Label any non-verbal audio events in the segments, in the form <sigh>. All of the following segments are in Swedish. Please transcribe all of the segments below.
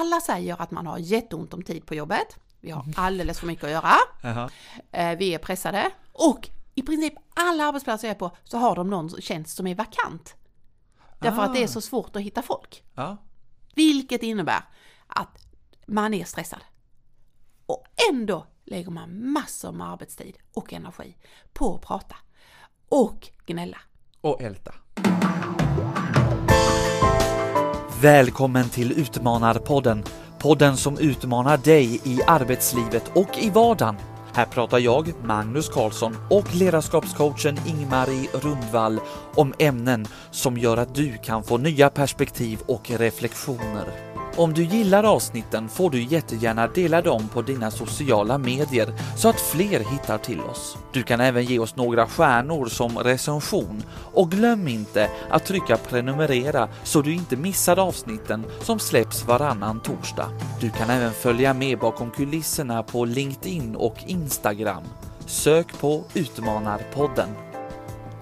alla säger att man har jätteont om tid på jobbet. Vi har alldeles för mycket att göra. Eh, Vi är pressade och i princip alla arbetsplatser jag är på så har de någon tjänst som är vakant. Därför att det är så svårt att hitta folk. Ja. Vilket innebär att man är stressad. Och ändå lägger man massor med arbetstid och energi på att prata och gnälla. Och älta. Välkommen till Utmanarpodden. Podden som utmanar dig i arbetslivet och i vardagen. Här pratar jag, Magnus Karlsson och ledarskapscoachen Ingmarie Rundvall om ämnen som gör att du kan få nya perspektiv och reflektioner. Om du gillar avsnitten får du jättegärna dela dem på dina sociala medier så att fler hittar till oss. Du kan även ge oss några stjärnor som recension och glöm inte att trycka prenumerera så du inte missar avsnitten som släpps varannan torsdag. Du kan även följa med bakom kulisserna på LinkedIn och Instagram. Sök på Utmanarpodden.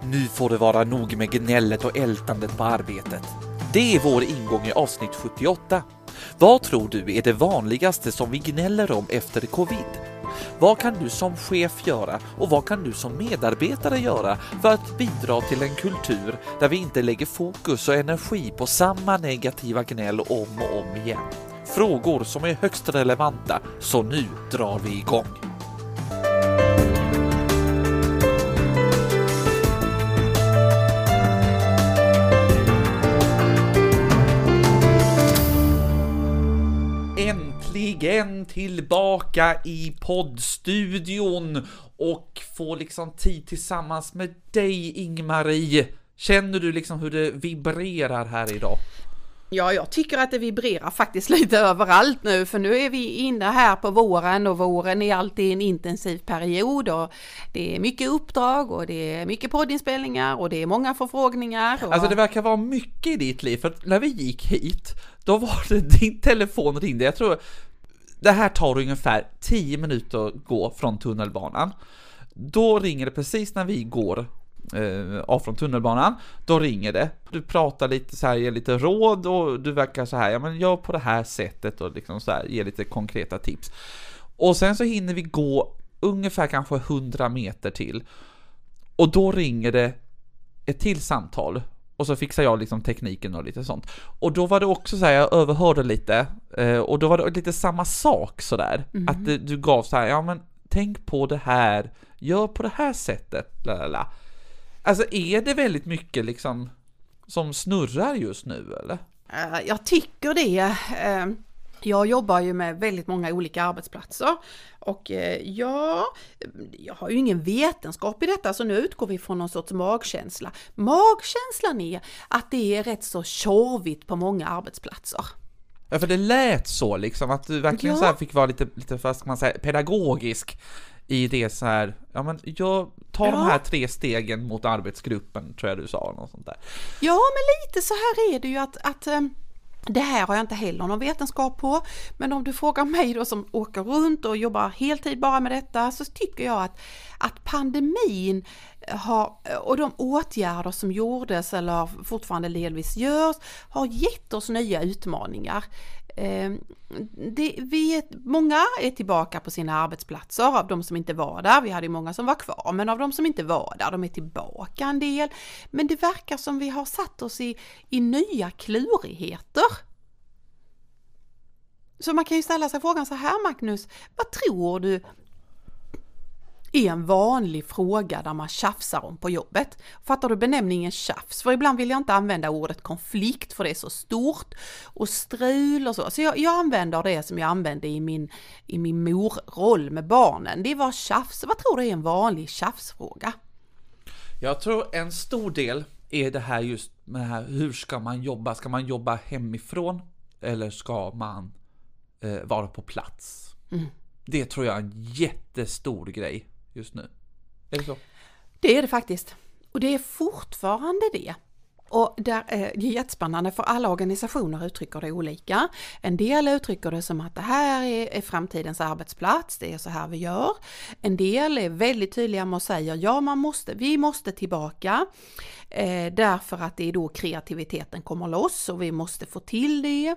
Nu får det vara nog med gnället och ältandet på arbetet. Det är vår ingång i avsnitt 78. Vad tror du är det vanligaste som vi gnäller om efter covid? Vad kan du som chef göra och vad kan du som medarbetare göra för att bidra till en kultur där vi inte lägger fokus och energi på samma negativa gnäll om och om igen? Frågor som är högst relevanta, så nu drar vi igång. Äntligen tillbaka i poddstudion och få liksom tid tillsammans med dig Ingmarie. Känner du liksom hur det vibrerar här idag? Ja, jag tycker att det vibrerar faktiskt <laughs> lite överallt nu, för nu är vi inne här på våren och våren är alltid en intensiv period och det är mycket uppdrag och det är mycket poddinspelningar och det är många förfrågningar. Och... Alltså det verkar vara mycket i ditt liv, för när vi gick hit, då var det din telefon ringde. Jag tror det här tar ungefär 10 minuter att gå från tunnelbanan. Då ringer det precis när vi går eh, av från tunnelbanan, då ringer det. Du pratar lite så här, ger lite råd och du verkar så här, ja men gör på det här sättet och liksom så här, ger lite konkreta tips. Och sen så hinner vi gå ungefär kanske 100 meter till. Och då ringer det ett till samtal. Och så fixar jag liksom tekniken och lite sånt. Och då var det också så här, jag överhörde lite, eh, och då var det lite samma sak sådär. Mhm. Att du, du gav så här, ja men tänk på det här, gör på det här sättet, la la la. Alltså är det väldigt mycket liksom som snurrar just nu eller? Eh, Jag tycker det. Jag jobbar ju med väldigt många olika arbetsplatser och eh, ja, jag har ju ingen vetenskap i detta så nu utgår vi från någon sorts magkänsla. Magkänslan är att det är rätt så tjorvigt på många arbetsplatser. Ja för det lät så liksom, att du verkligen Ja. så fick vara lite, lite vad ska man säga, pedagogisk i det så här, ja men jag tar de Ja. här tre stegen mot arbetsgruppen, tror jag du sa, något sånt där. Ja, men lite så här är det ju att, att eh, det här har jag inte heller någon vetenskap på, men om du frågar mig då som åker runt och jobbar heltid bara med detta så tycker jag att, att pandemin har, och de åtgärder som gjordes eller fortfarande delvis görs har gett oss nya utmaningar. Eh, Det, vi är, många är tillbaka på sina arbetsplatser av de som inte var där. Vi hade ju många som var kvar, men av de som inte var där, de är tillbaka en del. Men det verkar som vi har satt oss i, i nya klurigheter. Så man kan ju ställa sig frågan så här Magnus, vad tror du är en vanlig fråga där man tjafsar om på jobbet. Fattar du benämningen tjafs? För ibland vill jag inte använda ordet konflikt för det är så stort och strul och så. Så jag, jag använder det som jag använde i min, i min morroll med barnen. Det var tjafs. Vad tror du är en vanlig tjafsfråga? Jag tror en stor del är det här just med det här, hur ska man jobba? Ska man jobba hemifrån? Eller ska man eh, vara på plats? Mm. Det tror jag är en jättestor grej just nu. Är det så? Det är det faktiskt. Och det är fortfarande det. Och där eh, är det jättespännande för alla organisationer uttrycker det olika. En del uttrycker det som att det här är, framtidens arbetsplats, det är så här vi gör. En del är väldigt tydliga med att säga ja, man måste, vi måste tillbaka eh, därför att det är då kreativiteten kommer loss och vi måste få till det.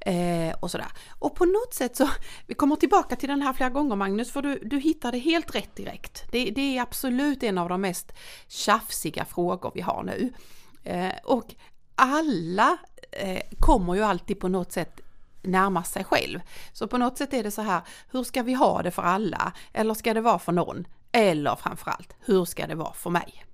Eh, och sådär. Och på något sätt så, <laughs> vi kommer tillbaka till den här flera gånger Magnus, för du, du hittade helt rätt direkt. Det, det är absolut en av de mest tjafsiga frågor vi har nu. Eh, och alla eh, kommer ju alltid på något sätt närma sig själv. Så på något sätt är det så här, hur ska vi ha det för alla? Eller ska det vara för någon? Eller framförallt, hur ska det vara för mig?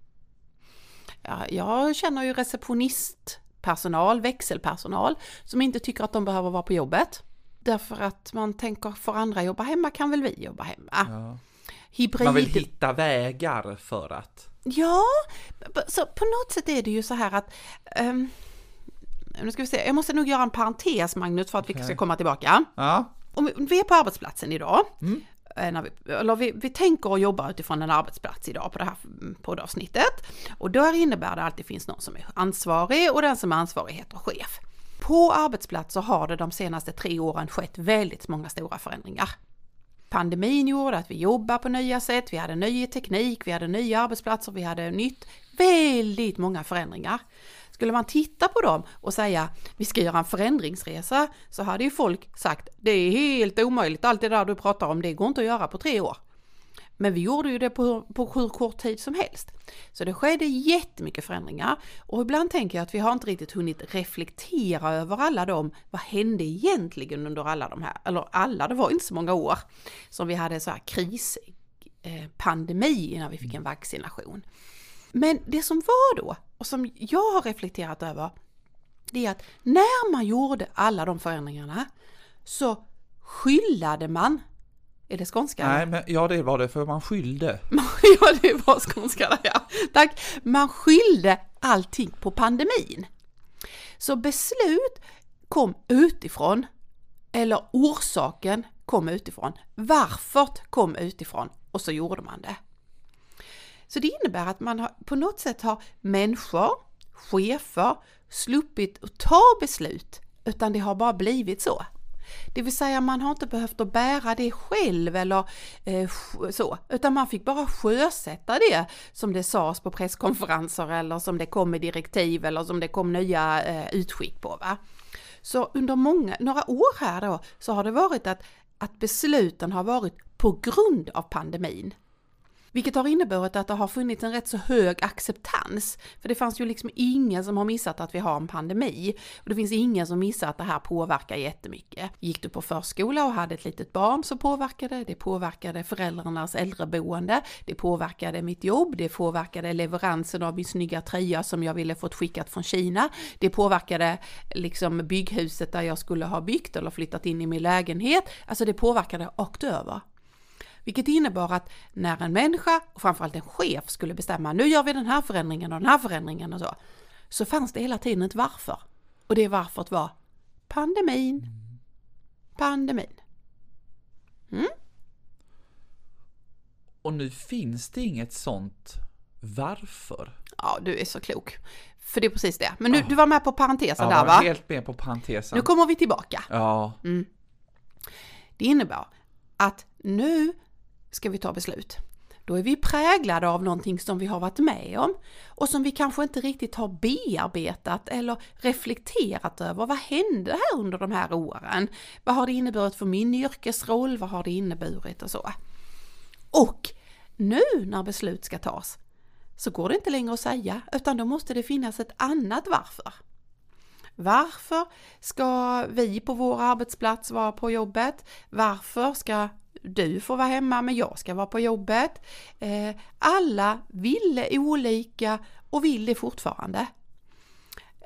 Ja, jag känner ju receptionistpersonal, växelpersonal, som inte tycker att de behöver vara på jobbet. Därför att man tänker, för andra jobba hemma kan väl vi jobba hemma? Ja. Hybrid... Man vill hitta vägar för att Ja, så på något sätt är det ju så här att um, nu ska vi se, jag måste nog göra en parentes Magnus för att okay. vi ska komma tillbaka. Ja. Om vi är på arbetsplatsen idag, mm. Eh, när vi, eller vi, vi tänker och jobbar utifrån en arbetsplats idag på det här poddavsnittet. Och där innebär det att det finns någon som är ansvarig och den som är ansvarig heter chef. På arbetsplatser har det de senaste tre åren skett väldigt många stora förändringar. Pandemin gjorde att vi jobbade på nya sätt, vi hade ny teknik, vi hade nya arbetsplatser, vi hade nytt, väldigt många förändringar. Skulle man titta på dem och säga vi ska göra en förändringsresa så hade ju folk sagt det är helt omöjligt, allt det där du pratar om det går inte att göra på tre år. Men vi gjorde ju det på, på hur kort tid som helst. Så det skedde jättemycket förändringar och ibland tänker jag att vi har inte riktigt hunnit reflektera över alla dem. Vad hände egentligen under alla de här, eller alla, det var inte så många år som vi hade så här krispandemi eh, när vi fick en vaccination. Men det som var då och som jag har reflekterat över det är att när man gjorde alla de förändringarna så skyllade man är det skånska? Nej, men ja det var det för man skyllde. <laughs> ja, det var skånska ja. Tack! Man skyllde allting på pandemin. Så beslut kom utifrån, eller orsaken kom utifrån. Varför kom utifrån och så gjorde man det. Så det innebär att man har, på något sätt har människor, chefer, sluppit att ta beslut, utan det har bara blivit så. Det vill säga man har inte behövt att bära det själv eller eh, så, utan man fick bara sjösätta det som det sades på presskonferenser eller som det kom i direktiv eller som det kom nya eh, utskick på. Va? Så under många, några år här då så har det varit att, att besluten har varit på grund av pandemin. Vilket har inneburit att det har funnits en rätt så hög acceptans. För det fanns ju liksom ingen som har missat att vi har en pandemi. Och det finns ingen som missar att det här påverkar jättemycket. Gick du på förskola och hade ett litet barn så påverkade det. Det påverkade föräldrarnas äldreboende. Det påverkade mitt jobb. Det påverkade leveransen av min snygga tröja som jag ville fått skickat från Kina. Det påverkade liksom bygghuset där jag skulle ha byggt eller flyttat in i min lägenhet. Alltså det påverkade rakt över. Vilket innebar att när en människa, och framförallt en chef, skulle bestämma nu gör vi den här förändringen och den här förändringen och så, så fanns det hela tiden ett varför. Och det varför var pandemin. Pandemin. Mm? Och nu finns det inget sånt varför. Ja, du är så klok. För det är precis det. Men nu, oh. du var med på parentesen ja, där va? Ja, helt med på parentesen. Nu kommer vi tillbaka. Ja. Mm. Det innebar att nu ska vi ta beslut. Då är vi präglade av någonting som vi har varit med om och som vi kanske inte riktigt har bearbetat eller reflekterat över. Vad hände här under de här åren? Vad har det inneburit för min yrkesroll? Vad har det inneburit och så? Och nu när beslut ska tas så går det inte längre att säga utan då måste det finnas ett annat varför. Varför ska vi på vår arbetsplats vara på jobbet? Varför ska du får vara hemma men jag ska vara på jobbet. Eh, alla ville olika och vill det fortfarande.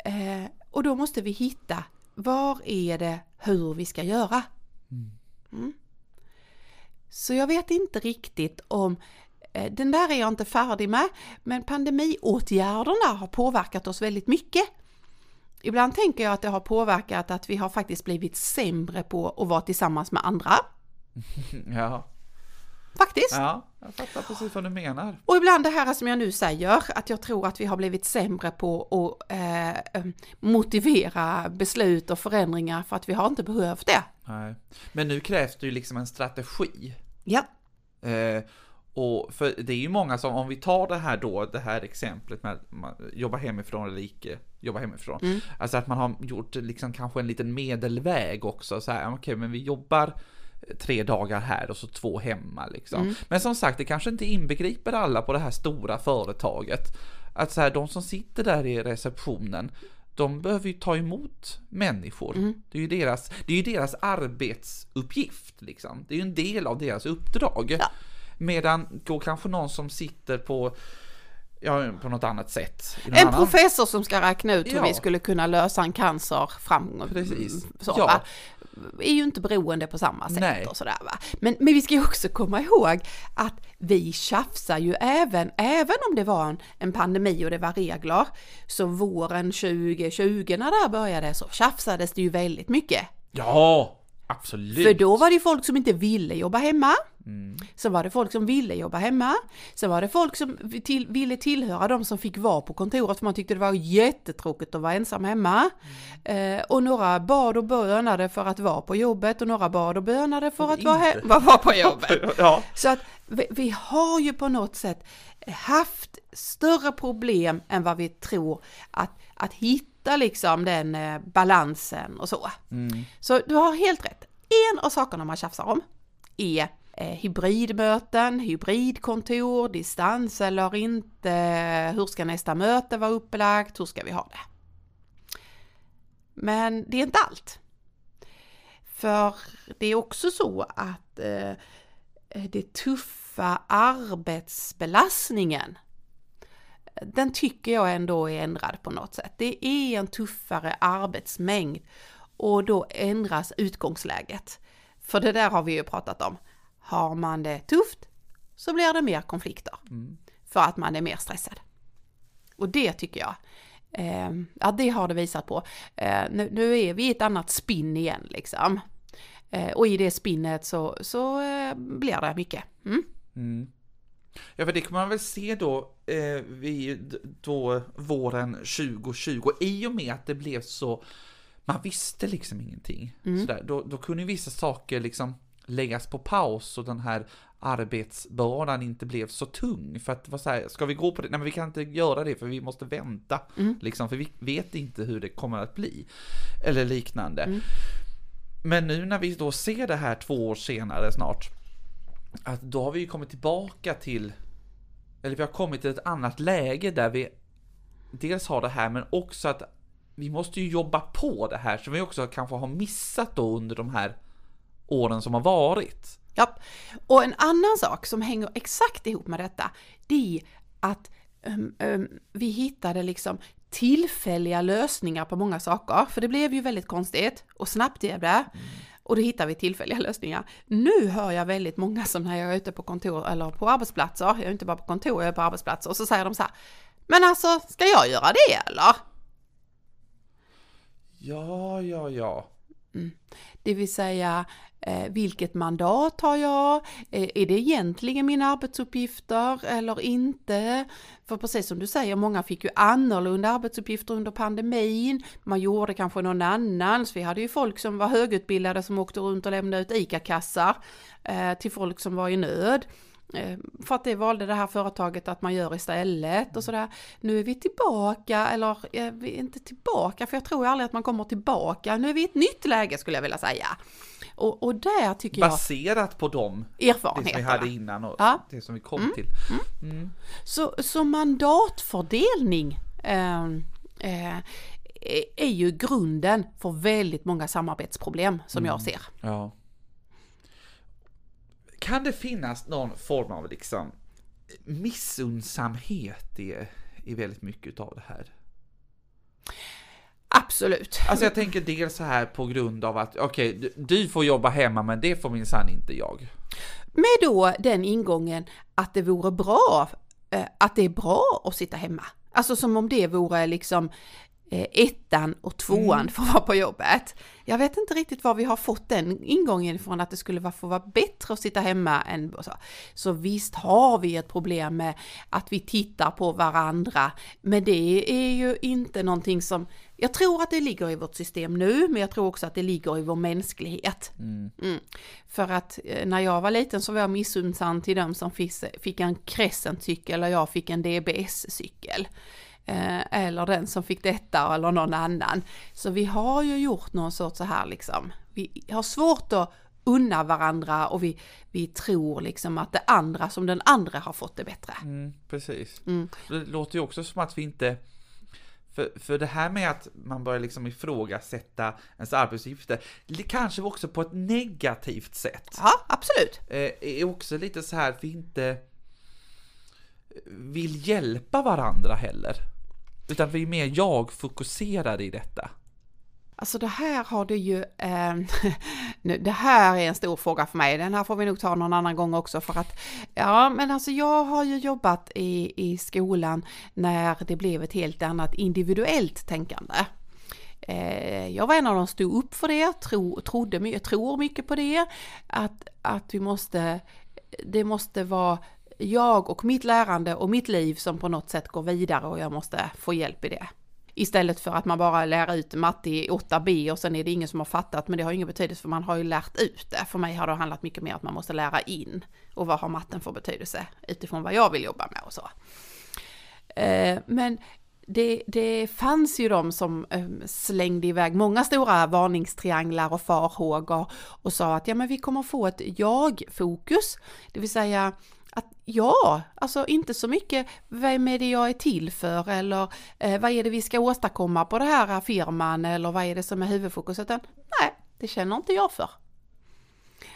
Eh, och då måste vi hitta var är det hur vi ska göra. Mm. mm. Så jag vet inte riktigt om eh, den där är jag inte färdig med, men pandemiåtgärderna har påverkat oss väldigt mycket. Ibland tänker jag att det har påverkat att vi har faktiskt blivit sämre på att vara tillsammans med andra. <laughs> ja. faktiskt. Ja, jag fattar precis vad du menar. Och ibland det här som jag nu säger, att jag tror att vi har blivit sämre på att eh, eh, motivera beslut och förändringar för att vi har inte behövt det. Nej. Men nu krävs det ju liksom en strategi. Ja, Eh, och för det är ju många som, om vi tar det här då, det här exemplet med att man jobbar hemifrån eller icke jobba hemifrån. Mm. Alltså att man har gjort liksom kanske en liten medelväg också, så här, okej, men vi jobbar tre dagar här och så två hemma liksom. Mm. Men som sagt, det kanske inte inbegriper alla på det här stora företaget. Att så här, de som sitter där i receptionen, de behöver ju ta emot människor. Mm. Det är ju deras, det är deras arbetsuppgift liksom. Det är ju en del av deras uppdrag. Ja. Medan då kanske någon som sitter på, ja, på något annat sätt. en annan- professor som ska räkna ut hur Ja. vi skulle kunna lösa en cancer fram, Precis. så, Ja. är ju inte beroende på samma sätt Nej. och sådär va. Men, men vi ska ju också komma ihåg att vi tjafsar ju även, även om det var en, en pandemi och det var regler, så våren 2020 när det här började så tjafsades det ju väldigt mycket. Ja, absolut. För då var det ju folk som inte ville jobba hemma. Mm. Så var det folk som ville jobba hemma. Sen var det folk som till, ville tillhöra de som fick vara på kontoret för man tyckte det var jättetråkigt att vara ensam hemma. Mm. Eh, och några bad och bönade för att vara på jobbet och några bad och bönade för Och att vara, he- vara på <laughs> jobbet. Ja, Så att vi, vi har ju på något sätt haft större problem än vad vi tror att, att hitta liksom den eh, balansen och så. mm. Så du har helt rätt. En av sakerna man tjafsar om är Eh, hybridmöten, hybridkontor, distans eller inte, hur ska nästa möte vara upplagt, hur ska vi ha det? Men det är inte allt. För det är också så att eh, det tuffa arbetsbelastningen den tycker jag ändå är ändrad på något sätt. Det är en tuffare arbetsmängd och då ändras utgångsläget. För det där har vi ju pratat om. Har man det tufft så blir det mer konflikter för att man är mer stressad. Och det tycker jag, eh, ja det har det visat på. Eh, nu, nu är vi i ett annat spinn igen liksom. Eh, och i det spinnet så, så eh, blir det mycket. Mm. Mm. Ja, för det kan man väl se då, eh, vid då våren 2020, i och med att det blev så, man visste liksom ingenting. Mm. Sådär, då, då kunde vissa saker liksom läggas på paus och den här arbetsbördan inte blev så tung. För att så här, ska vi gå på det? Nej men vi kan inte göra det för vi måste vänta. Mm. Liksom, för vi vet inte hur det kommer att bli. Eller liknande. Mm. Men nu när vi då ser det här två år senare snart, att då har vi ju kommit tillbaka till, eller vi har kommit till ett annat läge där vi dels har det här men också att vi måste ju jobba på det här som vi också kanske har missat då under de här åren som har varit. Ja, och en annan sak som hänger exakt ihop med detta, det är att um, um, vi hittade liksom tillfälliga lösningar på många saker, för det blev ju väldigt konstigt och snabbt blev det. Och då hittar vi tillfälliga lösningar. Nu hör jag väldigt många som när jag är ute på kontor eller på arbetsplatser, jag är inte bara på kontor, jag är på arbetsplatser, och så säger de så här, men alltså, ska jag göra det eller? Ja, ja, ja. Mm. Det vill säga, eh, vilket mandat har jag? Eh, är det egentligen mina arbetsuppgifter eller inte? För precis som du säger, många fick ju annorlunda arbetsuppgifter under pandemin. Man gjorde kanske någon annans. Vi hade ju folk som var högutbildade som åkte runt och lämnade ut ICA-kassar eh, till folk som var i nöd. Eh, För att det valde det här företaget att man gör istället och sådär. Nu är vi tillbaka, eller eh, vi är inte tillbaka, för jag tror aldrig att man kommer tillbaka. Nu är vi i ett nytt läge skulle jag vilja säga. Och, och där tycker jag Baserat på det som vi erfarenheterna. hade innan och Ja. det som vi kom till. Mm. Så, så mandatfördelning eh, eh, är ju grunden för väldigt många samarbetsproblem som jag ser. Ja. Kan det finnas någon form av liksom missundsamhet i, i väldigt mycket av det här? Absolut. Alltså jag tänker dels så här på grund av att okej, du, du får jobba hemma men det får minsann inte jag. Med då den ingången att det vore bra, eh, att det är bra att sitta hemma. Alltså som om det vore liksom ettan och tvåan får vara på jobbet. Jag vet inte riktigt var vi har fått den ingången ifrån att det skulle vara, få vara bättre att sitta hemma än så. Så visst har vi ett problem med att vi tittar på varandra, men det är ju inte någonting som jag tror att det ligger i vårt system nu, men jag tror också att det ligger i vår mänsklighet. Mm. För att eh, när jag var liten så var jag missunnsam till dem som fick, fick en Crescent-cykel och jag fick en DBS-cykel. Eh, eller den som fick detta eller någon annan. Så vi har ju gjort någon sorts så här liksom, vi har svårt att unna varandra och vi, vi tror liksom att det andra som den andra har fått det bättre. Mm, precis. Mm. Det låter ju också som att vi inte för, för det här med att man börjar liksom ifrågasätta ens arbetsuppgifter, kanske också på ett negativt sätt. Ja, absolut. Eh, är också lite så här att vi inte vill hjälpa varandra heller. Utan vi är mer jag-fokuserade i detta. Alltså det här har du ju, eh, <laughs> det här är en stor fråga för mig, den här får vi nog ta någon annan gång också för att, ja men alltså jag har ju jobbat i, i skolan när det blev ett helt annat individuellt tänkande. Eh, jag var en av dem som stod upp för det, tro, trodde, jag tror mycket på det, att, att vi måste, det måste vara jag och mitt lärande och mitt liv som på något sätt går vidare och jag måste få hjälp i det. Istället för att man bara lär ut matte i 8B och sen är det ingen som har fattat men det har ingen betydelse för man har ju lärt ut det. För mig har det handlat mycket mer att man måste lära in och vad har matten för betydelse utifrån vad jag vill jobba med och så. Eh, men det, det fanns ju de som ehm, slängde iväg många stora varningstrianglar och farhågor och sa att ja men vi kommer få ett jag-fokus, det vill säga att ja, alltså inte så mycket vem är det jag är till för eller eh, vad är det vi ska åstadkomma på det här firman eller vad är det som är huvudfokuset? Nej, det känner inte jag för.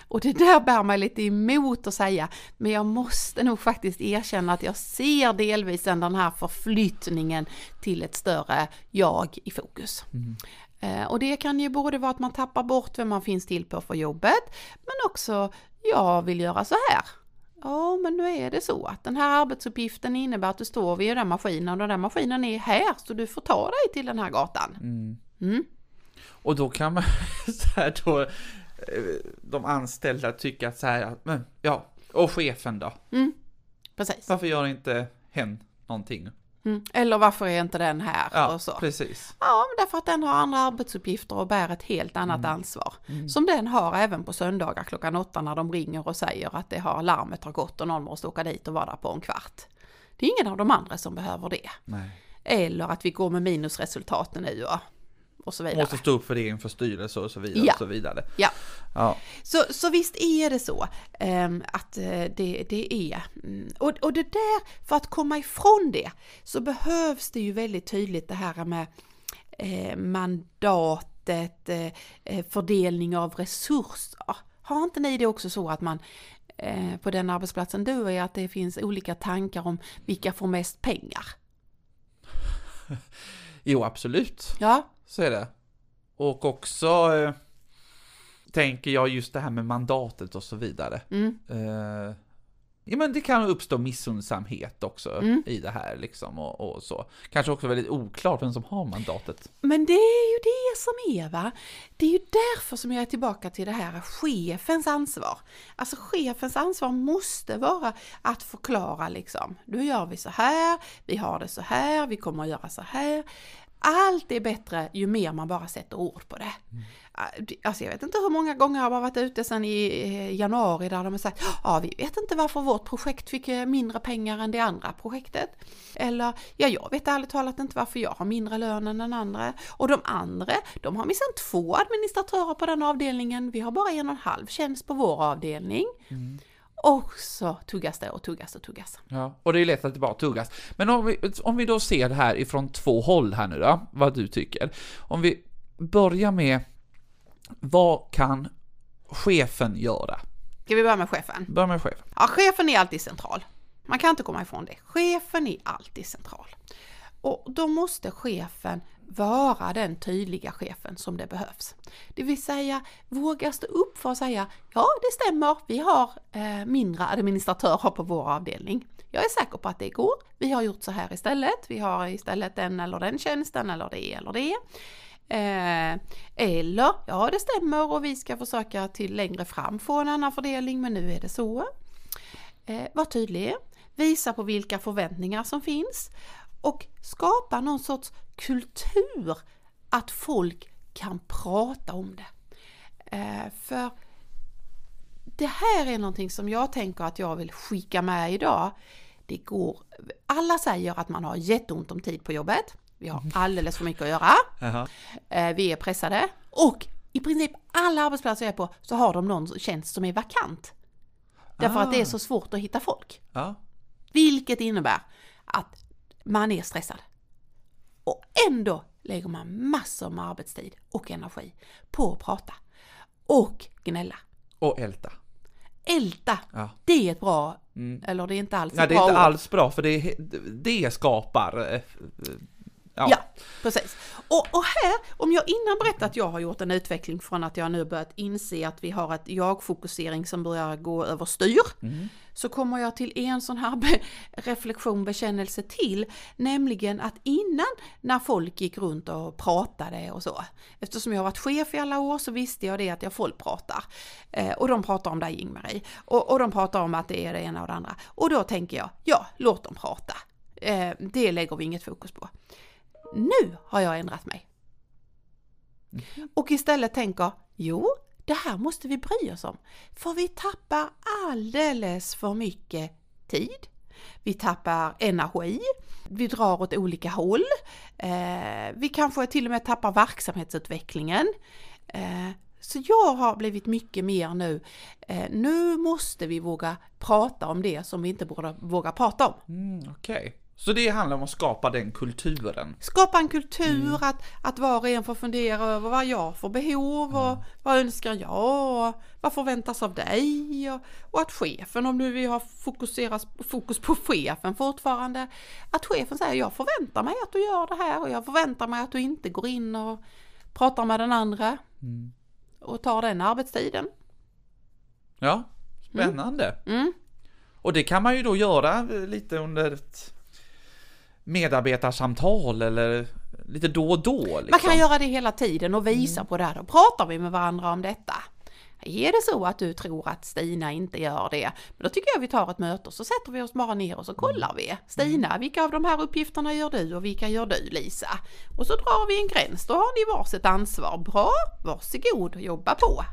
Och det där bär mig lite emot att säga, men jag måste nog faktiskt erkänna att jag ser delvis den här förflyttningen till ett större jag i fokus. Mm. Eh, och det kan ju både vara att man tappar bort vem man finns till på för jobbet, men också jag vill göra så här. Ja, men nu är det så att den här arbetsuppgiften innebär att du står vid den maskinen och den där maskinen är här så du får ta dig till den här gatan. Mm. Mm. Och då kan man <laughs> så här då, eh, de anställda tycka att så här, ja, och chefen då? Mm. Precis. Varför gör inte hen någonting? Mm. Eller varför är inte den här? Ja, och så. precis. Ja, därför att den har andra arbetsuppgifter och bär ett helt annat mm. ansvar. Mm. Som den har även på söndagar klockan åtta när de ringer och säger att det har larmet har gått och någon måste åka dit och vara där på en kvart. Det är ingen av de andra som behöver det. Nej. Eller att vi går med minusresultaten nu och och så vidare. Måste stå upp för det inför styrelse och så vidare. Ja. Och så, vidare. Ja. ja. Så, så visst är det så um, att uh, det, det är, um, och, och det där, för att komma ifrån det så behövs det ju väldigt tydligt det här med uh, mandatet, uh, fördelning av resurser. Har inte ni det också så att man på den arbetsplatsen du är, att det finns olika tankar om vilka får mest pengar? <laughs> Jo, absolut. Ja. Så är det. Och också eh, tänker jag just det här med mandatet och så vidare. Mm. Eh, ja men det kan uppstå missundsamhet också mm. i det här liksom och, och, så. Kanske också väldigt oklart vem som har mandatet. Men det är ju det som är va. Det är ju därför som jag är tillbaka till det här chefens ansvar. Alltså chefens ansvar måste vara att förklara liksom. Nu gör vi så här, vi har det så här, vi kommer att göra så här allt är bättre ju mer man bara sätter ord på det. Mm. Alltså jag vet inte hur många gånger jag har varit ute sedan i januari där de har sagt ja vi vet inte varför vårt projekt fick eh, mindre pengar än det andra projektet. Eller ja jag vet ärligt talat inte varför jag har mindre lön än den andra. Och de andra de har minsann två administratörer på den avdelningen. Vi har bara en och en halv tjänst på vår avdelning. Mm. Och så tuggas det och tuggas och tuggas. Ja, och det är lätt att det bara tuggas. Men om vi, om vi då ser det här ifrån två håll här nu då, vad du tycker. Om vi börjar med, vad kan chefen göra? Ska vi börja med chefen? Börja med chefen. Ja, chefen är alltid central. Man kan inte komma ifrån det. Chefen är alltid central. Och då måste chefen vara den tydliga chefen som det behövs. Det vill säga våga stå upp för att säga ja det stämmer, vi har eh, mindre administratörer på vår avdelning. Jag är säker på att det går. Vi har gjort så här istället. Vi har istället den eller den tjänsten eller det eller det. Eh, eller, ja det stämmer och vi ska försöka till längre fram få en annan fördelning men nu är det så. Eh, var tydlig, visa på vilka förväntningar som finns och skapa någon sorts kultur att folk kan prata om det. Eh, för det här är någonting som jag tänker att jag vill skicka med idag. Det går, alla säger att man har jätteont om tid på jobbet. Vi har alldeles för mycket att göra. Eh, Vi är pressade och i princip alla arbetsplatser jag är på så har de någon tjänst som är vakant. Därför att det är Ah. så svårt att hitta folk. Ja. Vilket innebär att man är stressad. Och ändå lägger man massor med arbetstid och energi på att prata. Och gnälla. Och älta. Älta, Ja. det är ett bra, eller det är inte alls Nej, ett det är bra inte ord. alls bra för det, det skapar... Ja. Ja, precis. Och, och här, om jag innan berättat att jag har gjort en utveckling från att jag nu börjat inse att vi har ett jag-fokusering som börjar gå överstyr, så kommer jag till en sån här be- reflektion, bekännelse till, nämligen att innan när folk gick runt och pratade och så, eftersom jag har varit chef i alla år så visste jag det att jag folk pratar. Eh, och de pratar om dig Ingmarie, och, och de pratar om att det är det ena och det andra. Och då tänker jag, ja, låt dem prata. Eh, det lägger vi inget fokus på. Nu har jag ändrat mig. Och istället tänker, jo, det här måste vi bry oss om. För vi tappar alldeles för mycket tid. Vi tappar energi. Vi drar åt olika håll. Eh, vi kanske till och med tappar verksamhetsutvecklingen. Eh, så jag har blivit mycket mer nu. Eh, nu måste vi våga prata om det som vi inte borde våga prata om. Mm, Okej. Så det handlar om att skapa den kulturen. Skapa en kultur att, att var och en får fundera över vad jag får behov och vad önskar jag och vad förväntas av dig och, och att chefen, om nu vi har fokuserat, fokus på chefen fortfarande, att chefen säger jag förväntar mig att du gör det här och jag förväntar mig att du inte går in och pratar med den andra och tar den arbetstiden. Ja, spännande. Mm. Och det kan man ju då göra lite under ett medarbetarsamtal eller lite då och då. Liksom. Man kan göra det hela tiden och visa på det här. Då pratar vi med varandra om detta. Är det så att du tror att Stina inte gör det, men då tycker jag vi tar ett möte och så sätter vi oss bara ner och så kollar vi. Stina, vilka av de här uppgifterna gör du och vilka gör du Lisa? Och så drar vi en gräns, då har ni varsitt ansvar. Bra, varsågod, jobba på.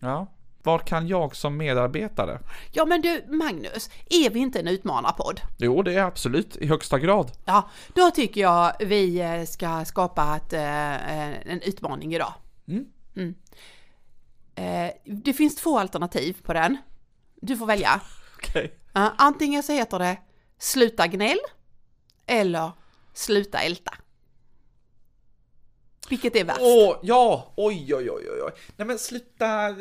Ja. Vad kan jag som medarbetare? Ja men du Magnus, är vi inte en utmanarpodd? Jo, det är absolut i högsta grad. Ja, då tycker jag vi eh, ska skapa ett, eh, en utmaning idag. Mm. Eh, Det finns två alternativ på den. Du får välja. <laughs> Ja, Antingen så heter det Sluta gnäll eller Sluta älta. Vilket är värst? Åh, ja! Oj, oj, oj, oj. Nej men sluta... <laughs>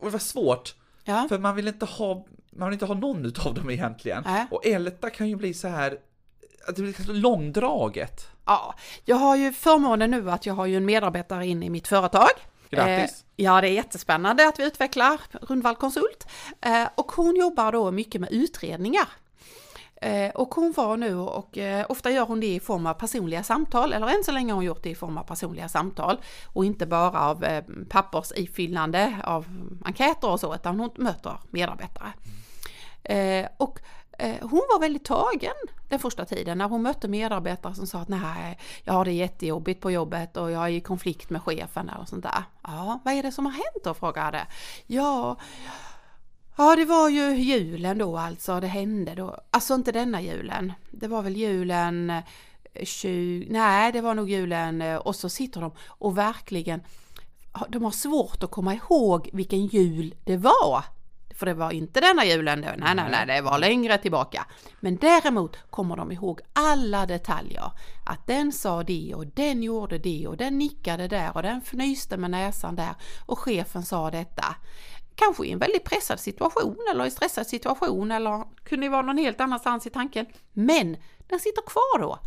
Och det var svårt. Ja. För man vill inte ha, man vill inte ha någon utav dem egentligen. Nej. Och älta kan ju bli så här, att det blir långdraget. Ja, jag har ju förmånen nu att jag har ju en medarbetare inne i mitt företag. Grattis. Eh, ja, det är jättespännande att vi utvecklar Rundvall Konsult. Eh, och hon jobbar då mycket med utredningar. Eh, och hon var nu och eh, ofta gör hon det i form av personliga samtal, eller än så länge har hon gjort det i form av personliga samtal och inte bara av eh, pappersifyllande av enkäter och så, utan hon möter medarbetare. Och hon var väldigt tagen den första tiden när hon mötte medarbetare som sa att nej, jag har det jättejobbigt på jobbet och jag är i konflikt med chefen och sånt där. Ja, vad är det som har hänt då frågade Ja, ja det var ju julen då alltså, det hände då. Alltså inte denna julen, det var väl julen eh, 20, nej det var nog julen eh, och så sitter de och verkligen de har svårt att komma ihåg vilken jul det var. För det var inte denna julen då, nej nej nej, det var längre tillbaka. Men däremot kommer de ihåg alla detaljer. Att den sa det och den gjorde det och den nickade där och den fnyste med näsan där och chefen sa detta. Kanske i en väldigt pressad situation eller i stressad situation eller kunde vara någon helt annanstans i tanken. Men den sitter kvar då.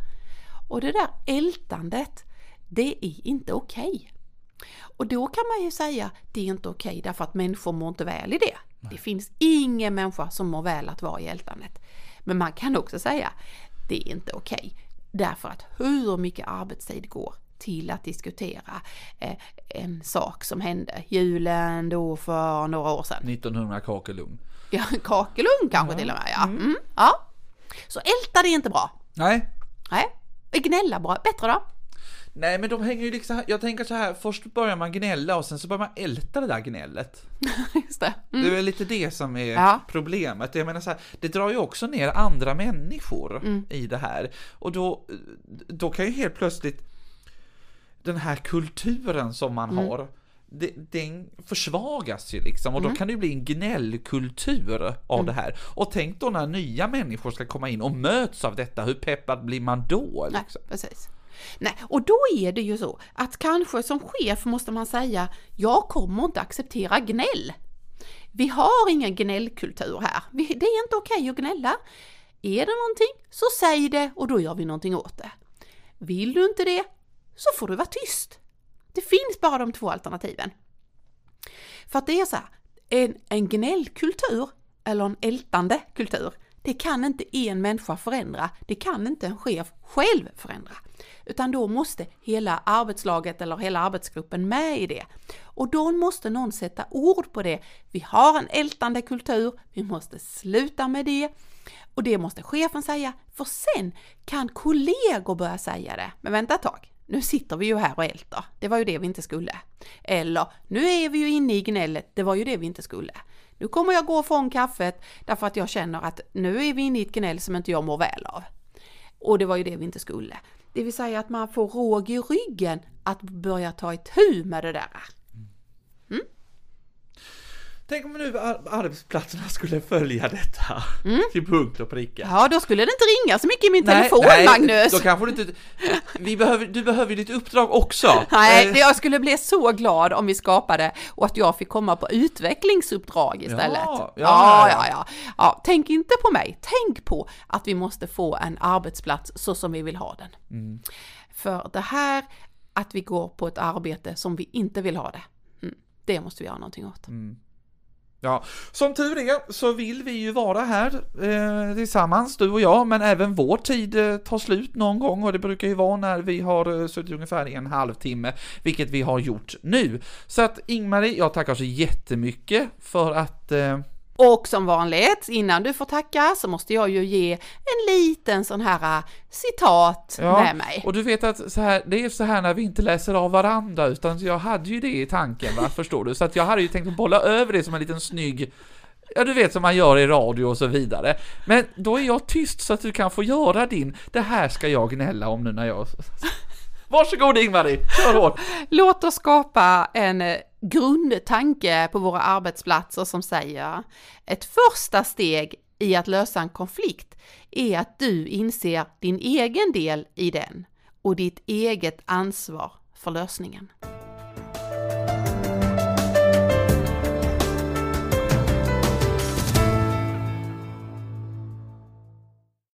Och det där ältandet, det är inte okej. Okay. Och då kan man ju säga det är inte okej okay därför att människor mår inte väl i det. Nej. Det finns ingen människa som mår väl att vara i ältandet. Men man kan också säga det är inte okej okay, därför att hur mycket arbetstid går till att diskutera eh, en sak som hände julen då för några år sedan. 1900 kakelugn. Ja, kakelugn kanske ja. till och med ja. Mm. mm. ja. Så älta det är inte bra. Nej. Nej. Gnälla bra, bättre då? Nej men de hänger ju liksom, jag tänker så här, först börjar man gnälla och sen så börjar man älta det där gnället. <laughs> Just det. Mm. Det är lite det som är ja. problemet. Jag menar så här, det drar ju också ner andra människor mm. i det här. Och då, då kan ju helt plötsligt den här kulturen som man mm. har, den försvagas ju liksom och då mm. kan det bli en gnällkultur av mm. det här. Och tänk då när nya människor ska komma in och möts av detta, hur peppad blir man då? Liksom? Nej, precis. Nej, och då är det ju så att kanske som chef måste man säga, jag kommer inte acceptera gnäll. Vi har ingen gnällkultur här. det är inte okej att gnälla. Är det någonting så säg det och då gör vi någonting åt det. Vill du inte det så får du vara tyst. Det finns bara de två alternativen. För att det är så här, en, en gnällkultur eller en ältande kultur, det kan inte en människa förändra, det kan inte en chef själv förändra. Utan då måste hela arbetslaget eller hela arbetsgruppen med i det. Och då måste någon sätta ord på det. Vi har en ältande kultur, vi måste sluta med det. Och det måste chefen säga, för sen kan kollegor börja säga det. Men vänta ett tag, nu sitter vi ju här och ältar, det var ju det vi inte skulle. Eller, nu är vi ju inne i gnället, det var ju det vi inte skulle. Nu kommer jag gå från kaffet därför att jag känner att nu är vi inne i ett gnäll som inte jag mår väl av. Och det var ju det vi inte skulle. Det vill säga att man får råg i ryggen att börja ta itu med det där. Tänk om nu arbetsplatserna skulle följa detta mm. till punkt och pricka. Ja, då skulle det inte ringa så mycket i min nej, telefon, nej, Magnus. Då kanske du inte... Vi behöver, du behöver ju ditt uppdrag också. Nej, eh. jag skulle bli så glad om vi skapade och att jag fick komma på utvecklingsuppdrag istället. Ja, ja, ja. ja, ja. Tänk inte på mig, tänk på att vi måste få en arbetsplats så som vi vill ha den. Mm. För det här att vi går på ett arbete som vi inte vill ha det, mm, det måste vi göra någonting åt. Mm. Ja, som tur är så vill vi ju vara här eh, tillsammans, du och jag, men även vår tid eh, tar slut någon gång och det brukar ju vara när vi har eh, suttit ungefär en halvtimme, vilket vi har gjort nu. Så att Ingmarie, jag tackar så jättemycket för att eh, och som vanligt, innan du får tacka så måste jag ju ge en liten sån här äh, citat ja, med mig. Och du vet att så här, det är så här när vi inte läser av varandra, utan jag hade ju det i tanken, va? <laughs> förstår du? Så att jag hade ju tänkt att bolla över det som en liten snygg Ja, du vet som man gör i radio och så vidare. Men då är jag tyst så att du kan få göra din, det här ska jag gnälla om nu när jag... <laughs> Varsågod Ingmarie, kör hårt! Låt oss skapa en grundtanke på våra arbetsplatser som säger ett första steg i att lösa en konflikt är att du inser din egen del i den och ditt eget ansvar för lösningen.